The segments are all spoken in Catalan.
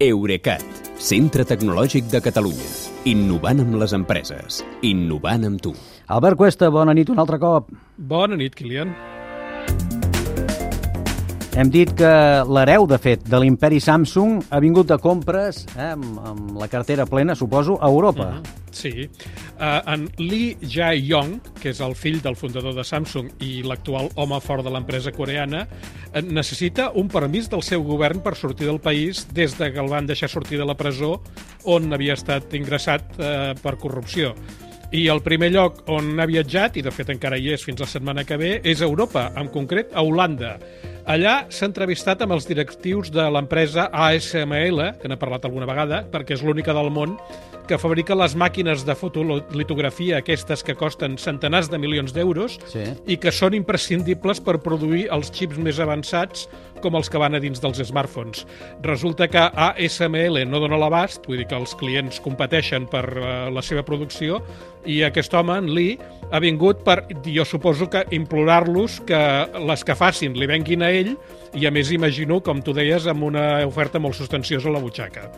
Eurecat, centre tecnològic de Catalunya. Innovant amb les empreses. Innovant amb tu. Albert Cuesta, bona nit un altre cop. Bona nit, Kilian. Hem dit que l'hereu, de fet, de l'imperi Samsung ha vingut de compres, eh, amb, amb la cartera plena, suposo, a Europa. Uh -huh. Sí. Uh, en Lee Jae-yong, que és el fill del fundador de Samsung i l'actual home fort de l'empresa coreana, eh, necessita un permís del seu govern per sortir del país des de que el van deixar sortir de la presó on havia estat ingressat uh, per corrupció. I el primer lloc on ha viatjat, i de fet encara hi és fins la setmana que ve, és Europa, en concret a Holanda. Allà s'ha entrevistat amb els directius de l'empresa ASML, que n'ha parlat alguna vegada, perquè és l'única del món que fabrica les màquines de fotolitografia, aquestes que costen centenars de milions d'euros Sí. i que són imprescindibles per produir els xips més avançats com els que van a dins dels smartphones. Resulta que ASML no dona l'abast, vull dir que els clients competeixen per uh, la seva producció, i aquest home, en Lee, ha vingut per, jo suposo que implorar-los que les que facin li venguin a ell, i a més imagino, com tu deies, amb una oferta molt substanciosa a la butxaca.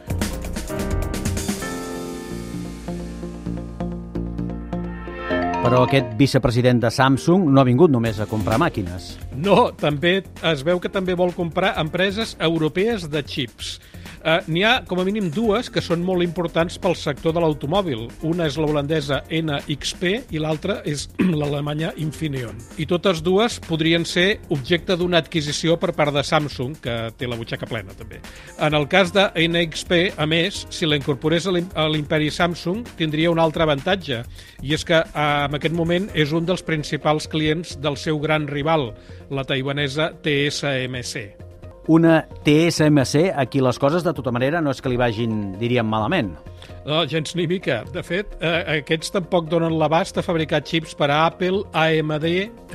Però aquest vicepresident de Samsung no ha vingut només a comprar màquines. No, també es veu que també vol comprar empreses europees de xips. Uh, N'hi ha com a mínim dues que són molt importants pel sector de l'automòbil. Una és la holandesa NXP i l'altra és l'alemanya Infineon. I totes dues podrien ser objecte d'una adquisició per part de Samsung, que té la butxaca plena també. En el cas de NXP, a més, si la incorporés a l'imperi Samsung, tindria un altre avantatge, i és que eh, en aquest moment és un dels principals clients del seu gran rival, la taiwanesa TSMC. Una TSMC, a qui les coses de tota manera no és que li vagin, diríem, malament. No, gens ni mica. De fet, eh, aquests tampoc donen l'abast a fabricar xips per a Apple, AMD,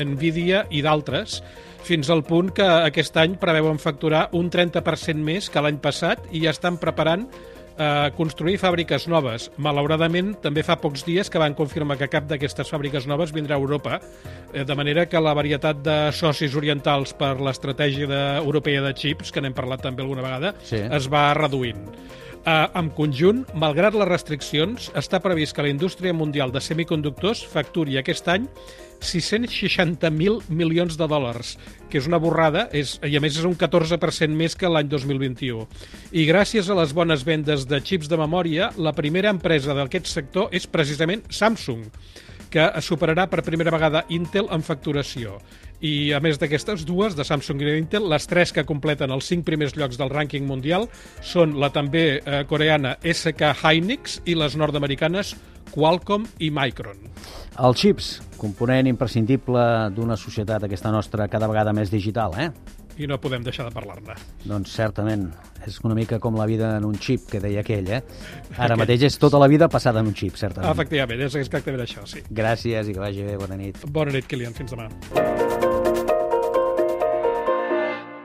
Nvidia i d'altres, fins al punt que aquest any preveuen facturar un 30% més que l'any passat i ja estan preparant eh, construir fàbriques noves. Malauradament, també fa pocs dies que van confirmar que cap d'aquestes fàbriques noves vindrà a Europa, eh, de manera que la varietat de socis orientals per l'estratègia europea de xips, que n'hem parlat també alguna vegada, Sí. es va reduint. Uh, en conjunt, malgrat les restriccions, està previst que la indústria mundial de semiconductors facturi aquest any 660.000 milions de dòlars, que és una borrada, és, i a més és un 14% més que l'any 2021. I gràcies a les bones vendes de xips de memòria, la primera empresa d'aquest sector és precisament Samsung, que superarà per primera vegada Intel en facturació. I a més d'aquestes dues, de Samsung i Intel, les tres que completen els cinc primers llocs del rànquing mundial són la també eh, coreana SK Hynix i les nord-americanes Qualcomm i Micron. Els xips, component imprescindible d'una societat aquesta nostra cada vegada més digital, eh? I no podem deixar de parlar-ne. Doncs certament, és una mica com la vida en un xip, que deia aquell, eh? Ara mateix és tota la vida passada en un xip, certament. Efectivament, és exactament això, sí. Gràcies i que vagi bé, bona nit. Bona nit, Kilian. Fins demà.